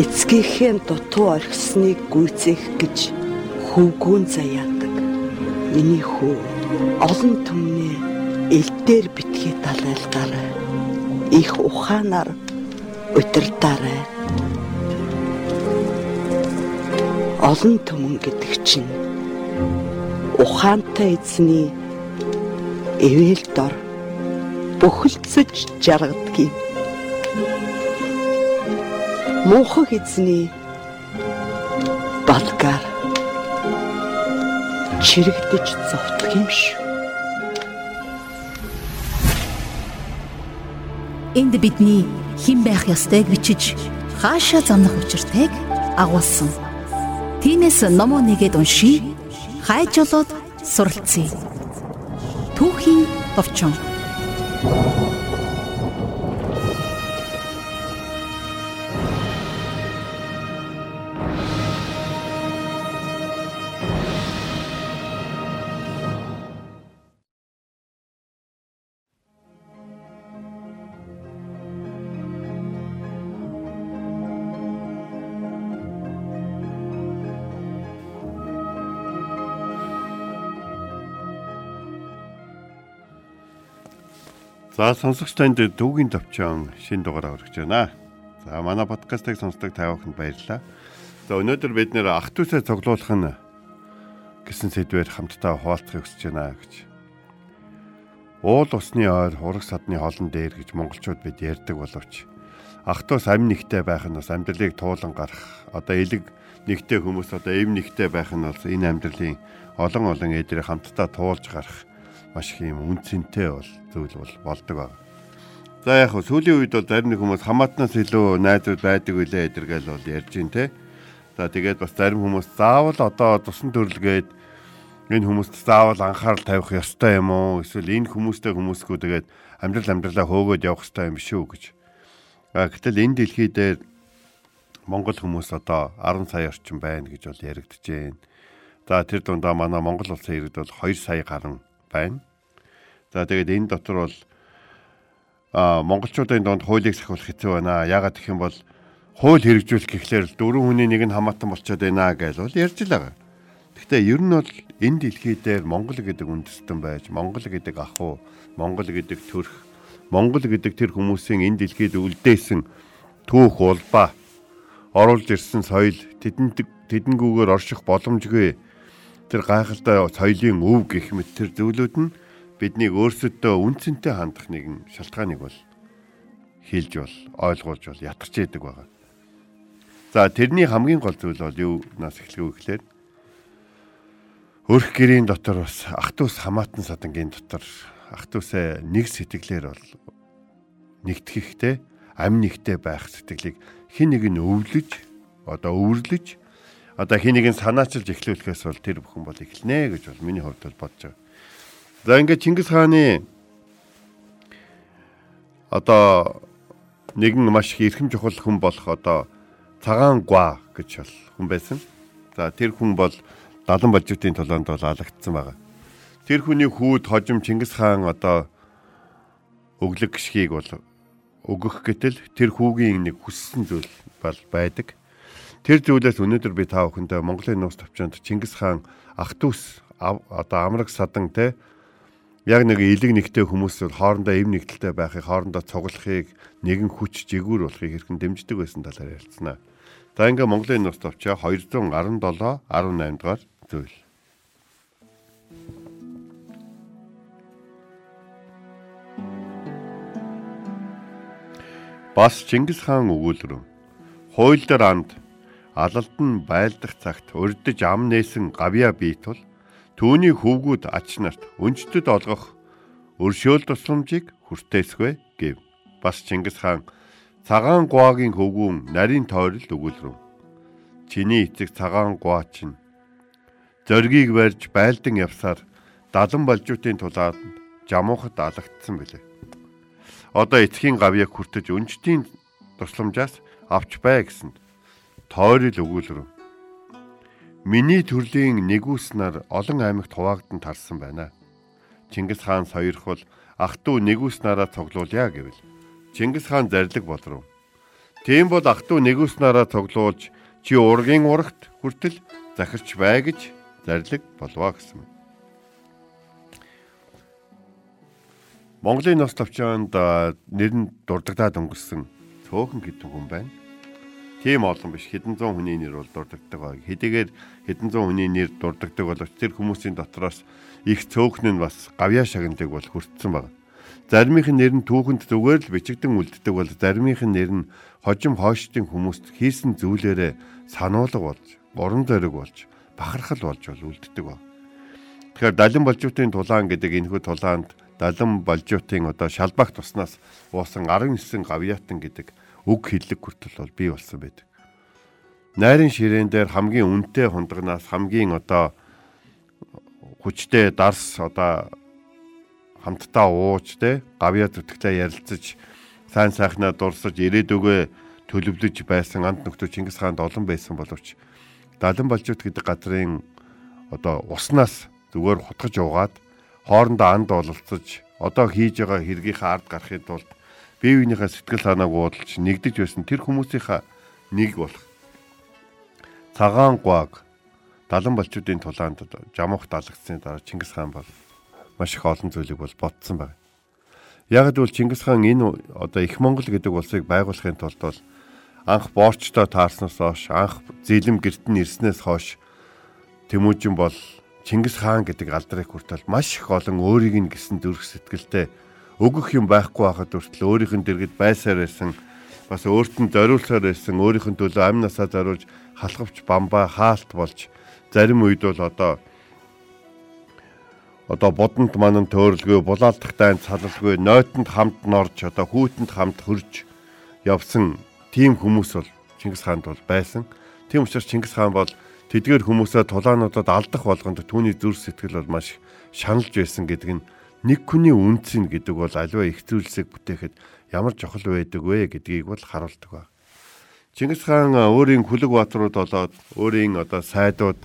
эцгийнхээ дутуу орхисныг гүйцээх гэж хөвгүүн заяадаг. Миний хүү олон түмнээ элдээр битгий далайлгаарай. Их ухаанаар удирдаарай. Олон түмэн гэдэг чинь ухаантай эзний эвэл дор бөхөлцөж жаргадгийг муухай эзний балгаар чирэгдэж зовтгох юм шүү. Энд бидний хэн байх ёстойг бичиж хаашаа замнах учиртайг агуулсан. Тинээс номоо нэгэд уншия. Хайж болоод суралцъя. Түүхийн товчон. За сонсогч танд дүүгийн төвчөн шин дугаараа хүргэж байна. За манай подкастыг сонсдог та бүхэнд баярлалаа. За өнөөдөр бид нэр ах トゥ усаа цуглуулах нь гэсэн сэдвээр хамтдаа хуваалцахыг хүсэж байна гэж. Уул усны ойр хураг садны хоолн дээр гэж монголчууд бид ярьдаг боловч ах トゥ ус амь нэгтэй байх нь бас амьдралыг туулан гарах одоо элэг нэгтэй хүмүүс одоо эм нэгтэй байх нь бол энэ амьдралын олон олон эдрийг хамтдаа туулж гарах маш их юм үнцэнтэй бол зүйл бол болдог баг. За яг хөө сүүлийн үед бол зарим нэг хүмүүс хамаатнаас илүү найзууд байдаг үлээ эдэргээл бол ярьж байна те. За тэгээд бас зарим хүмүүс заавал одоо тусан төрлгээд энэ хүмүүст заавал анхаарал тавих ёстой юм уу? Эсвэл энэ хүмүүстэй хүмүүсгүй тэгээд амьдрал амьдралаа хөөгөөд явах ёстой юм шүү гэж. А гэтэл энэ дэлхий дээр Монгол хүмүүс одоо 10 сая орчим байна гэж бол яригдж байна. За тэр дундаа манай Монгол улсын иргэд бол 2 сая гарan байна. За тэгээд энэ дотор бол а монголчуудын донд хуулийг сахиулах хэцүү байна. Яагаад гэх юм бол хууль хэрэгжүүлэх гэхлээр дөрвөн хүний нэг нь хамаатан болчиход байна гэж бол ярьж л байгаа. Гэхдээ ер нь бол энэ дэлхий дээр Монгол гэдэг үндэстэн байж, Монгол гэдэг ахуй, Монгол гэдэг төрх, Монгол гэдэг тэр хүмүүсийн энэ дэлхийд үлдээсэн түүх улбаа оруулж ирсэн соёл тэдэнд тэдэнгүүгээр орших боломжгүй тэр гайхалтай соёлын өв гэх мэт тэр зүйлүүд нь биднийг өөрсөдөө үнцэнтэй хандах нэгэн шалтгааныг бол хэлж бол ойлгуулж бол ятарч яадаг байгаа. За тэрний хамгийн гол зүйл бол юу нас эхлэх вэ гэхээр өрх гэрийн дотор бас ах トゥ ус хамаатан садангийн дотор ах トゥ усаа нэг сэтгэлээр бол нэгтгэхтэй ам нэгтэй байх сэтгэлийг хин нэг нь өвлөж одоо өвөрлөж одоо хин нэг нь санаачилж эхлүүлэхээс бол тэр бүхэн бол эхэлнэ гэж бол миний хувьд бол бодож байгаа. За ингээд Чингис хааны одоо нэгэн маш их эрхэм чухал хүн болох одоо цагаан гуа гэж бол хүн байсан. За тэр хүн бол далан болжуудын толоонд бол алагдсан байгаа. Тэр хүний хүүд хожим Чингис хаан одоо өглөг гişгийг бол өгөх гэтэл тэр хүүгийн нэг хүссэн зүйл бол байдаг. Тэр зүйлээс өнөөдөр би та бүхэндээ Монголын нууц төвчөнд Чингис хаан ах дүүс одоо амраг садан те тэ, яг нэг элэг нэгтэй хүмүүс хоорондоо эв нэгдэлтэй байхыг хоорондоо цуглахыг нэгэн хүч жигүүр болохыг хэрхэн дэмждэг байсан талаар ярилцсанаа. За ингээ Монголын нус товчоо 217 18 дугаар зүйл. Бас Чингис хаан өгүүлрөв. Хуйлдар анд алалд нь байлдах цагт урдж ам нээсэн гавья бий тул Түүний хөвгүүд ач нарт өнчтөд олгох өршөөл тусламжийг хүртээсгүй гэв. Бас Чингис хаан цагаан гуагийн хөвгүүн нарийн тойрол өгүүлрэв. Чиний эцэг цагаан гуа чинь зоргийг барьж байлдан явсаар далан болжуудын тулаад жамуухад алагдсан билээ. Одоо эцгийн гавьяг хүртэж өнчтийн тусламжаас авч бай гэсэнд тойрол өгүүлрэв. Миний төрлийн нэгүс нар олон аймагт хуваагдан тарсан байна. Чингис хаан соёрхвол ах トゥ нэгүс нараа цуглуулъя гэвэл Чингис хаан зарлиг болров. Тийм бол ах トゥ нэгүснараа тоглуулж чи ургийн урагт хүртэл захирч бай гэж зарлиг болваа гэсэн. Монголын нос товчоонд нэр нь дурддагдаад өнгөрсөн цөөхөн хэдэн хүн байна. Тийм олон биш хэдэн зуун хүний нэр бол дурддагддаг баг. Хэдийгээр хэдэн зуун хүний нэр дурддагддаг боловч тэр хүмүүсийн дотроос их цөөхн нь бас гавьяа шагналыг бол хүртсэн баг. Заримийнх нь нэр нь түүхэнд зүгээр л бичигдэн үлддэг бол заримийнх нь нэр нь хожим хойштын хүмүүст хийсэн зүйлээрээ сануулга болж, уран зориг болж, бахархал болж бол үлддэг баг. Тэгэхээр далин болжуудын тулаан гэдэг энэхүү тулаанд далин болжуудын одоо шалбагт туснаас уусан 19 гавьяатан гэдэг үг хэллэг хүртэл бол бий болсон байдаг. Найрын ширээн дээр хамгийн үнэтэй хундагнаас хамгийн одоо хүчтэй дарс одоо хамтдаа ууж те гавья зүтгтээ ярилцаж сайн сайхнаа дурсаж ирээдүгөө төлөвлөж байсан анд нөхдөд Чингис хаанд олон байсан боловч Далан болжууд гэдэг газрын одоо уснаас зүгээр хутгаж уугаад хоорондоо анд ололцож одоо хийж байгаа хэргийнхээ ард гарахын тулд биенийхээ сэтгэл санааг уудалж нэгдэж байсан тэр хүмүүсийнхаа нэг болох цагаан гуаг далан болчуудын тулаанд жамуух далагдсны дараа Чингис хаан бол маш их олон зүйлийг бол ботсон байна. Яг л Чингис хаан энэ одоо их Монгол гэдэг улсыг байгуулахын тулд бол анх боорчтой таарснаас хойш анх зэлэм герт нь ирснээс хойш Тэмүүжин бол Чингис хаан гэдэг алдрыг хүртэл маш их олон өөрийг нь гисэн зүрх сэтгэлтэй өгөх юм байхгүй байхад хүртэл өөрийнх нь дэргэд байсаар байсан бас өөрт нь зориулсаар байсан өөрийнх нь төлөө амь насаа зориулж халахвч бамбаа хаалт болж зарим үед бол одоо одоо бодонд манан төөрөлгүй булаалдахтай цалалгүй нойтонд хамт норж одоо хүүтэнд хамт хөрж явсан тийм хүмүүс бол Чингис хаанд бол байсан. Тийм учраас Чингис хаан бол тэдгээр хүмүүсээ тулаануудад алдах болгонд түүний зүрх сэтгэл бол маш шаналж байсан гэдэг нь нэг хүний үнцэн гэдэг бол аливаа их зүйлсийг бүтээхэд ямар чухал байдаг вэ гэдгийг бол харуулдаг ба. Чингис хаан өөрийн хүлэг баатрууд болоод өөрийн одоо сайдууд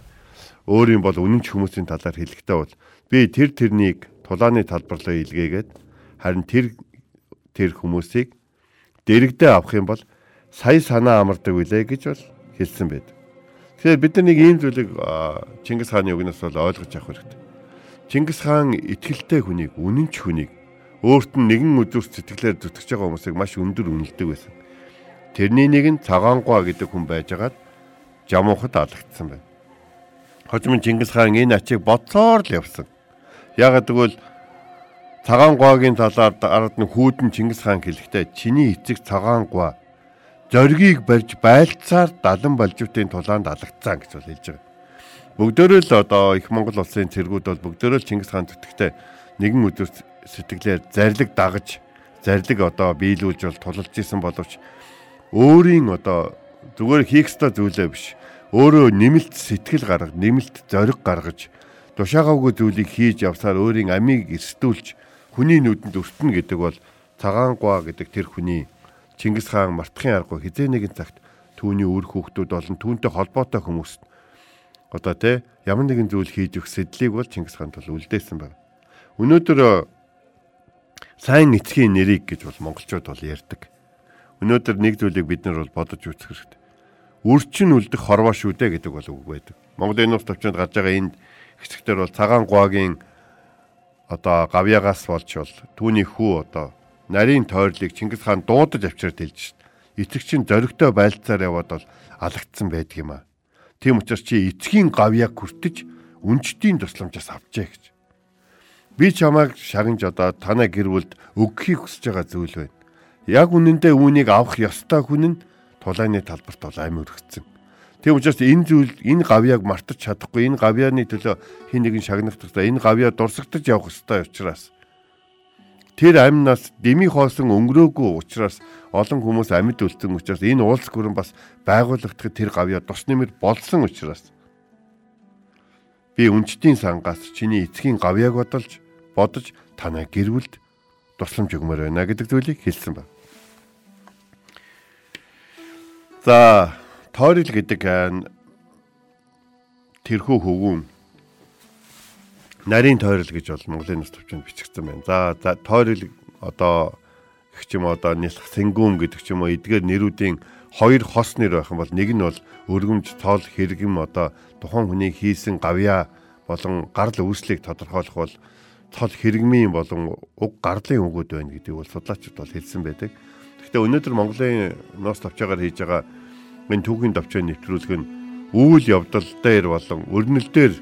өөрийн бол үнэнч хүмүүсийн талаар хэлэхдээ бол би тэр тэрнийг тулааны талбарлаа илгээгээд харин тэр тэр хүмүүсийг дэрэгдээ авах юм бол сая санаа амардаг үлээ гэж бол хэлсэн байд. Тэгэхээр бид нар нэг ийм зүйлийг Чингис хааны үгнээс бол ойлгож авах хэрэгтэй. Чингис хаан итгэлтэй хүнийг, үнэнч хүнийг өөрт нь нэгэн үзүүр сэтгэлээр зүтгэж байгаа хүмүүсийг маш өндөр үнэлдэг байсан. Тэрний нэг нь цагаангуа гэдэг хүн байжгаад жамуухад алагдсан байна. Хожим Чингис хаан энэ ачийг бодсоор л явсан. Ягаад гэвэл цагаангуагийн талаар ард нь хүүдэн Чингис хаан хэлэхдээ чиний эцэг цагаангуа зоригийг барьж байлцаар далан болжвтын тулаанд алагдсан гэж бол хэлж байгаа. Бүгдөө л одоо их Монгол улсын цэргүүд бол бүгдөө л Чингис хаан төтгтээ нэгэн өдөр сэтгэлээр зарлиг дагаж зарлиг одоо биелүүлж бол тулалж исэн боловч өөрийн одоо зүгээр хийх ёстой зүйлээ биш. Өөрөө нэмэлт сэтгэл гаргаж, нэмэлт зориг гаргаж тушаагаагүй зүйлийг хийж явсаар өөрийн амийг эрсдүүлж хүний нүдэнд өртнө гэдэг бол цагаангуа гэдэг тэр хүний Чингис хаан мартахын аргагүй хизээ нэгэн цагт түүний үр хүүхдүүд болон түүнтэй холбоотой хүмүүст одоо те ямар нэгэн зүйл хийж өгөх сэдлийг бол Чингис хаанд бол үлдээсэн байна. Өнөөдөр э, сайн эцгийн нэрийг гэж бол монголчууд бол ярьдаг. Өнөөдөр нэг зүйлийг бид нар бол бодож үзэх хэрэгтэй. Үрчин үлдэх хорвоо шүү дээ гэдэг бол үг байдаг. Монголын нууц төвчөнд гарч байгаа энэ хэсэгтэр бол цагаан гуагийн одоо гавьягаас болж бол түүний хүү одоо нарийн тойрлыг Чингис хаан дуудаж авчирд хэлж шít. Эцэгчин зоригтой байлцаар яваад бол алагдсан байдаг юм аа. Тийм учраас чи эцгийн гавьяаг хүртэж үнчтийн тусламжаас авчээ гэж. Би чамайг шагнаж одоо танай гэр бүлд өгөхийг хүсэж байгаа зүйл байна. Яг үнэндээ үүнийг авах ёстой хүн нь тулааны талбарт бол амь өргөцсөн. Тийм учраас энэ зүйл энэ гавьяаг мартаж чадахгүй энэ гавьяаны төлөө хин нэгэн шагнах хэрэгтэй. Энэ гавьяа дурсагдаж явах ёстой учраас тэр амнаас дэмий хоосон өнгөрөөгүй учраас олон хүмүүс амьд үлдсэн учраас энэ уулс гүрэн бас байгуулагдахад тэр гавья тус нэмэр болсон учраас би үнчтийн сангаас чиний эцгийн гавьяаг бодолж бодож танай гэр бүлд тусламж өгмөр байна гэдэг зүйлийг хэлсэн байна. За тойрол гэдэг тэрхүү хөвгүүн нарийн тойрол гэж бол Монголын нас төвчөнд бичигдсэн байна. За за тойрол одоо гэх юм одоо нэлх сэнгүүн гэдэг ч юм уу эдгээр нэрүүдийн хоёр хос нэр байх юм бол нэг нь бол өргөмж цол хэрэгэм одоо тухайн хүний хийсэн гавья болон гарал үүслийг тодорхойлох бол цол хэрэгмийн болон уг гарлын үгүүд байна гэдгийг бол судлаачид бол хэлсэн байдаг. Гэхдээ өнөөдөр Монголын ноос товчоор хийж байгаа энэ түүхийн товчоо нэвтрүүлэг нь үйл явдал дээр болон өрнөл дээр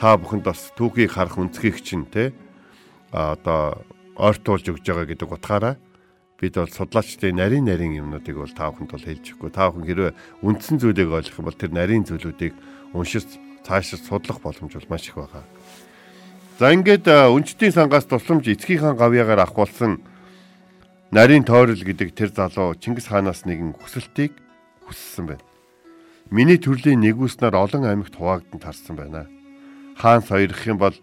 та бүхэнд бас түүхийг харах үнцгийг чинь те одоо ойртуулж өгж байгаа гэдэг утгаараа бид бол судлаачдын нарийн нарийн юмнуудыг бол та бүхэнд бол хэлж өгөхгүй. Та бүхэн хэрвээ үндсэн зүйлийг ойлгох юм бол тэр нарийн зүйлүүдийг уншиж цаашид судлах боломж бол маш их байгаа. За ингээд өнчтийн сангаас тусламж эцгийн хаан гавьяагаар авахулсан нарийн тойрол гэдэг тэр залуу Чингис хаанаас нэгэн хүсэлтийг хүссэн байна. Миний төрлийн нэгүснээр олон аймагт хуваагдсан тарсан байна. Хаан соёрох юм бол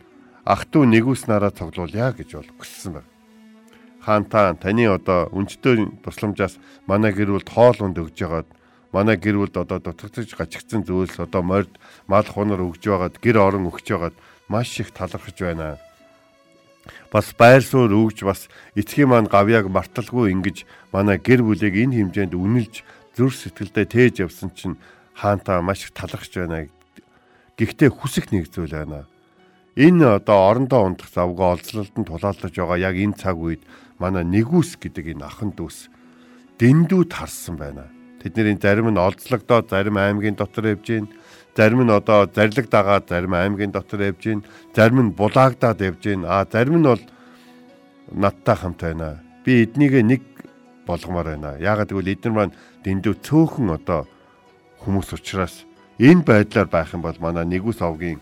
ах トゥ нэгүснараа цуглуулъя гэж бол хүссэн байна хаантаа таны одоо өнчтөө тусламжаас манай гэр бүлд хоол унд өгж байгаад манай гэр бүлд одоо дутагдж гачигдсан зүйлс одоо морд мал хунар өгж байгаад гэр орон өгч байгаад маш их талархаж байна. Бас байр суурь өгж бас эцгийн маань гавьяаг марталгүй ингэж манай гэр бүлийг энэ хэмжээнд үнэлж зүр сэтгэлдээ тээж явсан чинь хаантаа маш их талархаж байна. Гэхдээ хүсэх нэг зүйл байна. Энэ одоо орондоо ундах завгаа олзлолтод тулаалдаж байгаа яг энэ цаг үед манай нэгүс гэдэг энэ ахан дүүс дэндүү тарсан байна. Тэдний зарим нь олзлогдоод зарим аймгийн дотор явж гин, зарим нь одоо зарлиг дагаад зарим аймгийн дотор явж гин, зарим нь булаагдаад явж гин. А зарим нь бол надтай хамт байна. Би эднийг нэг болгомоор байна. Яагаад гэвэл эдгээр маань дэндүү цөөхөн одоо хүмүүс учраас энэ байдлаар байх юм бол манай нэгүс овгийн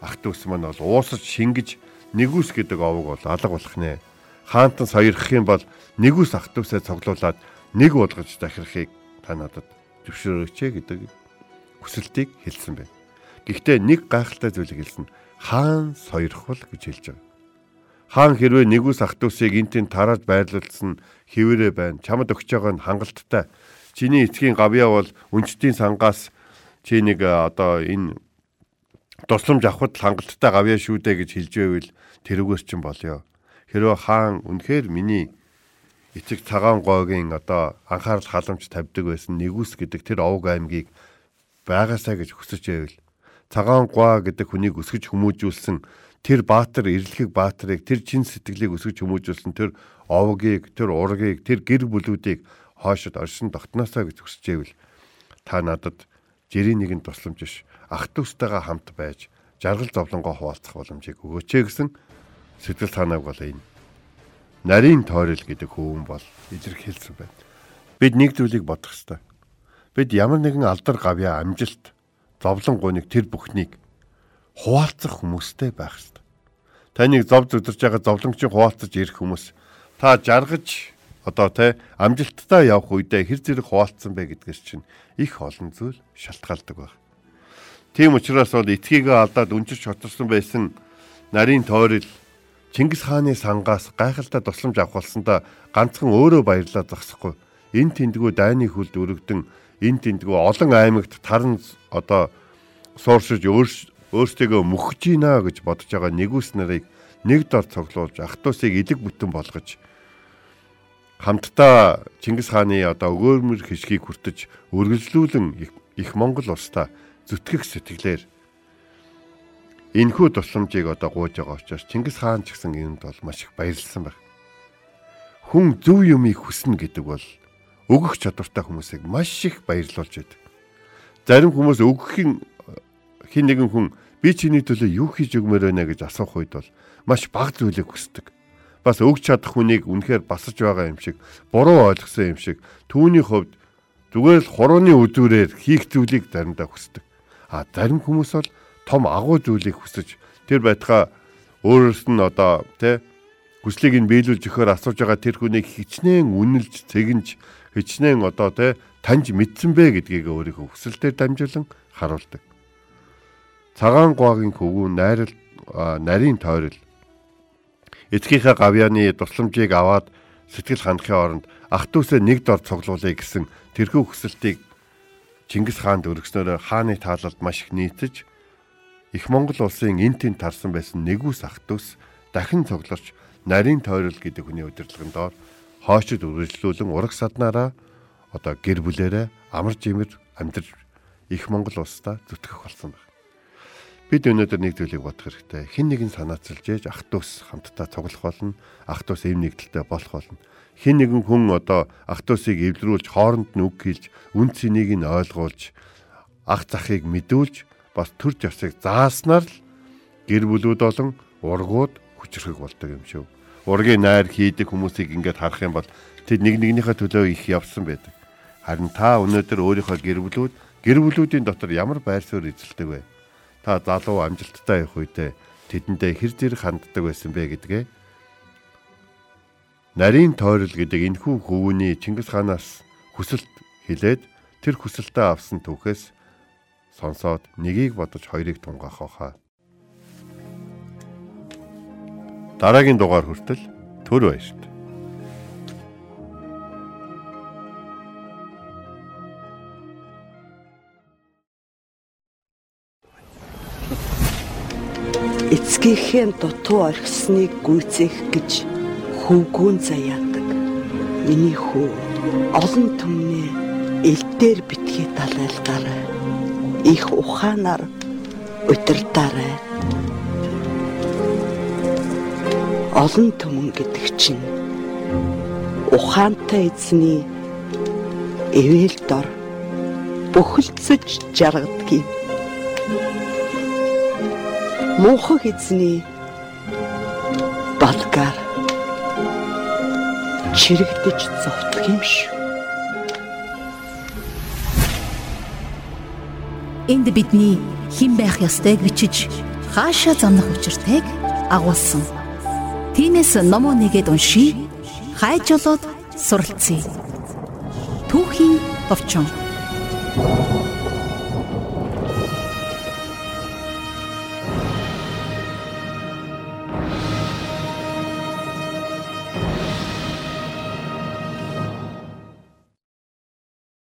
ах дүүс маань бол уусаж шингэж нэгүс гэдэг овог бол алга болох нэ хаантан саярхах юм бол нэг ус ах トゥ усаа цоглуулад нэг болгож дахирхыг та надад зөвшөөрөөч гэдэг хүсэлтийг хэлсэн байна. Гэхдээ нэг гайхалтай зүйлийг хэлсэн. Хаан сойрхвол гэж хэлж байгаа. Хаан хэрвээ нэг ус ах トゥ усыг энтийн тарааж байрлуулсан хэвээрээ байна. Чамд өгч байгаа нь хангалттай. Чиний эцгийн гавьяа бол өнчтийн сангаас чи нэг одоо энэ тусламж авахд хангалттай гавьяа шүү дээ гэж хэлж байвал тэрүүгээр чинь болёо хэрвээ хаан үнэхээр миний эцэг цагаан гойгийн одоо анхаарал халамж тавьдаг байсан нэгүс гэдэг тэр овг аймгийг байгаасаа гэж хүсэж байвал цагаан гоо гэдэг хүнийг өсгөж хүмүүжүүлсэн тэр баатар эрлэхийг баатарыг тэр чин сэтгэлийг өсгөж хүмүүжүүлсэн тэр овгийг тэр ургийг тэр гэр бүлүүдийг хоошод оршин тогтноосоо гэж хүсэж байвал та надад жирийн нэгэн тусламж биш ах トゥ устайгаа хамт байж жаргал зовлонгоо хуваалцах боломжийг өгөөч гэсэн сэтгэл санааг бол энэ нарийн тойрол гэдэг хөвөн бол илэрхийлсэн байна. Бид нэг зүйлийг бодох ёстой. Бид ямар нэгэн алдар гавья амжилт зовлон гуниг тэр бүхнийг хуваалцах хүмүүстэй байх ёстой. Таныг зов зүдэрж байгаа зовлонгчийг хуваалцаж ирэх хүмүүс та жаргаж одоо те амжилттай явах үедээ хэр зэрэг хуваалцсан бэ гэдгээс чинь их олон зүйл шалтгаалдаг баг. Тийм учраас бол эцгийгээ алдаад өнчирч хоторсон байсан нарийн тойрол Чингис хааны сангаас гайхалтай тусламж авах болсондоо ганцхан өөрөө баярлаад зогсохгүй. Энэ тэндгүү дайны хүлд өргөдөн энэ тэндгүү олон аймагт таран одоо сууршиж өөрсдөө мөхөж гинэ гэж бодож байгаа нэгүс нарыг нэг дор цоглуулж ах トゥ усыг элэг бүтэн болгож хамтдаа Чингис хааны одоо өгөөрмөр хишгийг хүртэж үргэлжлүүлэн их Монгол улстай зүтгэх сэтгэлээр Энэхүү тусламжийг одоо гуйж байгаа учраас Чингис хаан ч гэсэн энд бол маш их баярлсан байна. Хүн зөв юмыг хүснэ гэдэг бол өгөх чадвартай хүмүүсийг маш их баярлуулж байдаг. Зарим хүмүүс өгөхийн хин нэгэн хүн би чиний төлөө юу хийж өгмөр байна гэж асуух үед бол маш бага зүйлийг хүсдэг. Бас өгч чадах хүнийг үнэхээр басаж байгаа юм шиг, буруу ойлгосон юм шиг түүний хувьд зүгээр л хурууны үзүүрээр хийх зүйлийг заримдаа хүсдэг. А зарим хүмүүс бол том агуу зүйлийг хүсэж тэр байтугай өөрөөс нь одоо тий хүслийг нь биелүүлж өгөхөөр асууж байгаа тэр хүнийг хичнээн үнэлж цэгэнж хичнээн одоо тий таньж мэдсэн бэ гэдгийг өөрийнхөө хүсэлтээр дамжуулан харуулдаг. Цагаан гуагийн хөвгүү найрал нарийн тойрол эцгийнхээ гавьяаны дусламжийг аваад сэтгэл хандахын оронд ах дүүсээ нэг дор цуглуулъя гэсэн тэрхүү хүсэлтийг Чингис хаанд өргснөөр хааны таалалд маш их нийцэж их Монгол улсын эн тэн тарсан байсан нэгүс ах дүүс дахин цугларч нарийн тойрол гэдэг хүний удирдлагын доор хойшид үргэлжлүүлэн ураг саднараа одоо гэр бүлээрээ амар жимэр амьдарч их Монгол улсдаа зүтгэх болсон байна. Бид өнөөдөр нэг зүйлийг бодох хэрэгтэй. Хин нэгэн санаацалж ээж ах トゥ ус хамтдаа цуглах болно. Ах トゥ ус эм нэгдэлтэй болох болно. Хин нэгэн хүн одоо ах トゥ усыг эвлэрүүлж хооронд нь үг хэлж, үн цэнийг нь ойлгуулж, ах захыг мэдүүлж, бас төр жавсыг зааснаар л гэр бүлүүд болон ургууд хүчрэх болдог юм шүү. Ургийн найр хийдэг хүмүүсийг ингээд харах юм бол тэд нэг нэгнийхээ төлөө их явсан байдаг. Харин та өнөөдөр өөрийнхөө гэр бүлүүд гэр бүлүүдийн дотор ямар байр суурь эзэлдэг вэ? Та залуу амжилттай явах үедээ тэдэндээ хэр зэрэг ханддаг байсан бэ гэдгээ нарийн тойрол гэдэг энхүү хөвөний Чингис хаанаас хүсэлт хилээд тэр хүсэлтээ авсан түүхээс сонсоод нэгийг бодож хоёрыг тунгаах хаа. Дараагийн дугаар хүртэл төр баярт. Эцгийнхээ дутуу орхисныг гүйцээх гэж хөвгүүн заяадаг. Миний хүү олон түмний элдээр битгий далайлгаарай. Их ухаанаар удирдаарай. Олон түмэн гэдэг чинь ухаантай эзний эвэл дор бүхэлдсэж жаргадгийг мөнхөх эзний балгаар чирэгдэж зовтгох юм шүү. Энд бидний хэн байх ёстойг бичиж хаашаа замнах учиртайг агуулсан. Тинээс номоо нэгэд уншия. Хайж болоод суралцъя. Түүхийн товчон.